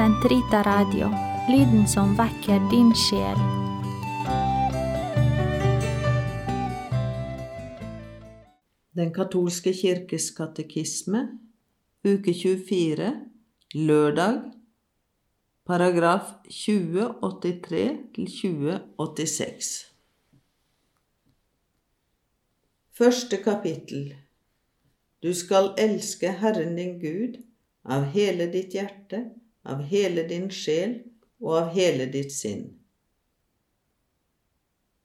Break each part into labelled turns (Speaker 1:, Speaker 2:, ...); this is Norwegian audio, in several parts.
Speaker 1: Sentrita Radio, lyden som vekker din sjel.
Speaker 2: Den katolske kirkes katekisme, uke 24, lørdag, paragraf 2083 til 2086. Første kapittel Du skal elske Herren din Gud av hele ditt hjerte, av hele din sjel og av hele ditt sinn.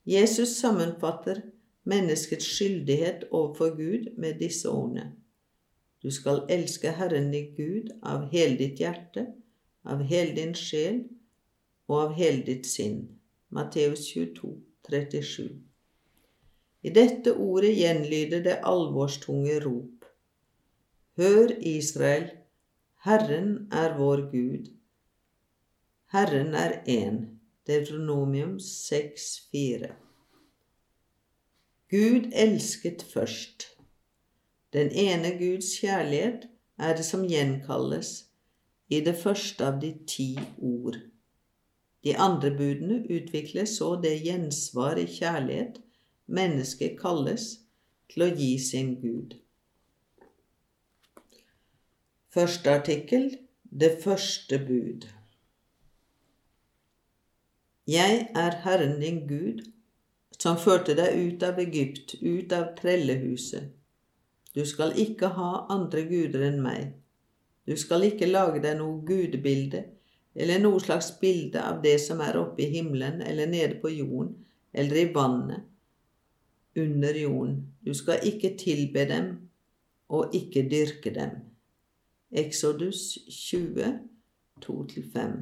Speaker 2: Jesus sammenfatter menneskets skyldighet overfor Gud med disse ordene. Du skal elske Herren din Gud av hele ditt hjerte, av hele din sjel og av hele ditt sinn. Matteus 22, 37. I dette ordet gjenlyder det alvorstunge rop. Hør, Israel, Herren er vår Gud. Herren er én. Deuteronomium 6,4. Gud elsket først. Den ene Guds kjærlighet er det som gjenkalles i det første av de ti ord. De andre budene utvikler så det gjensvar i kjærlighet mennesket kalles til å gi sin Gud. Første artikkel Det første bud. Jeg er Herren din Gud, som førte deg ut av Egypt, ut av trellehuset. Du skal ikke ha andre guder enn meg. Du skal ikke lage deg noe gudebilde eller noe slags bilde av det som er oppe i himmelen eller nede på jorden eller i vannet under jorden. Du skal ikke tilbe dem og ikke dyrke dem. Exodus 20, 2-5.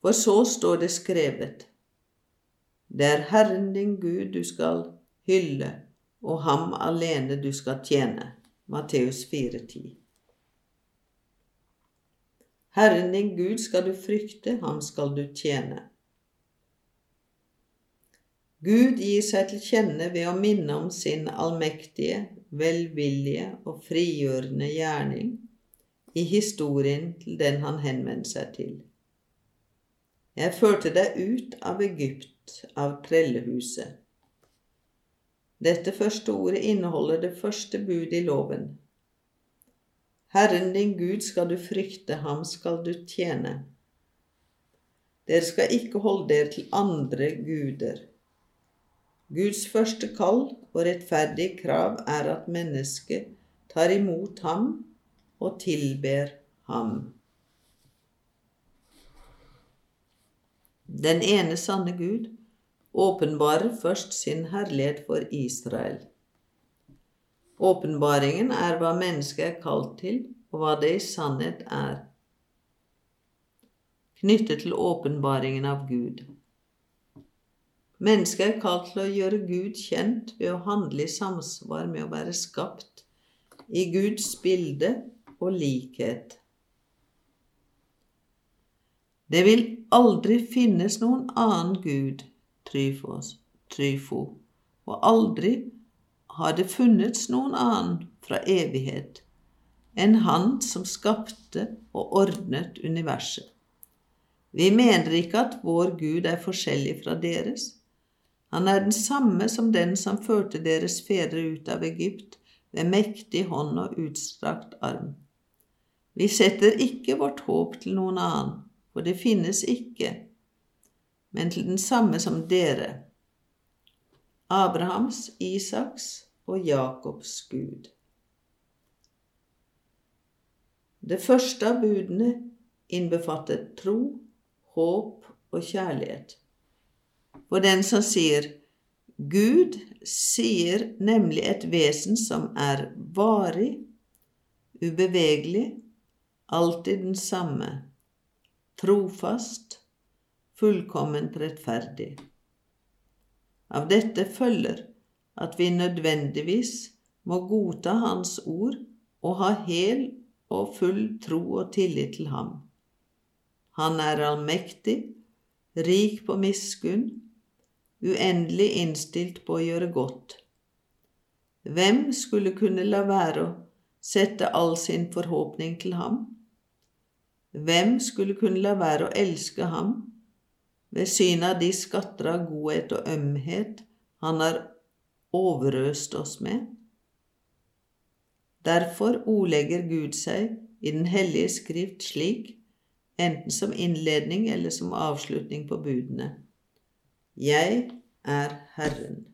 Speaker 2: For så står det skrevet:" Det er Herren din Gud du skal hylle, og ham alene du skal tjene. Matteus 4,10. Herren din Gud skal du frykte, ham skal du tjene. Gud gir seg til kjenne ved å minne om sin allmektige, velvillige og frigjørende gjerning i historien til den han henvendte seg til. Jeg førte deg ut av Egypt, av trellehuset. Dette første ordet inneholder det første bud i loven. Herren din Gud skal du frykte, ham skal du tjene. Dere skal ikke holde dere til andre guder. Guds første kall og rettferdige krav er at mennesket tar imot ham og tilber ham. Den ene sanne Gud åpenbarer først sin herlighet for Israel. Åpenbaringen er hva mennesket er kalt til, og hva det i sannhet er, knyttet til åpenbaringen av Gud. Mennesket er kalt til å gjøre Gud kjent ved å handle i samsvar med å være skapt i Guds bilde og likhet. Det vil aldri finnes noen annen Gud, Tryfos, Tryfo, og aldri har det funnets noen annen fra evighet enn Han som skapte og ordnet universet. Vi mener ikke at vår Gud er forskjellig fra deres, han er den samme som den som førte deres fedre ut av Egypt ved mektig hånd og utstrakt arm. Vi setter ikke vårt håp til noen annen, for det finnes ikke, men til den samme som dere, Abrahams, Isaks og Jakobs Gud. Det første av budene innbefatter tro, håp og kjærlighet. For den som sier Gud sier nemlig et vesen som er varig, ubevegelig, alltid den samme, trofast, fullkomment rettferdig. Av dette følger at vi nødvendigvis må godta Hans ord og ha hel og full tro og tillit til ham. Han er allmektig, rik på miskunn, uendelig innstilt på å gjøre godt. Hvem skulle kunne la være å sette all sin forhåpning til ham? hvem skulle kunne la være å elske ham ved synet av de skatter av godhet og ømhet han har overøst oss med? Derfor ordlegger Gud seg i Den hellige skrift slik, enten som innledning eller som avslutning på budene. Jeg er Herren.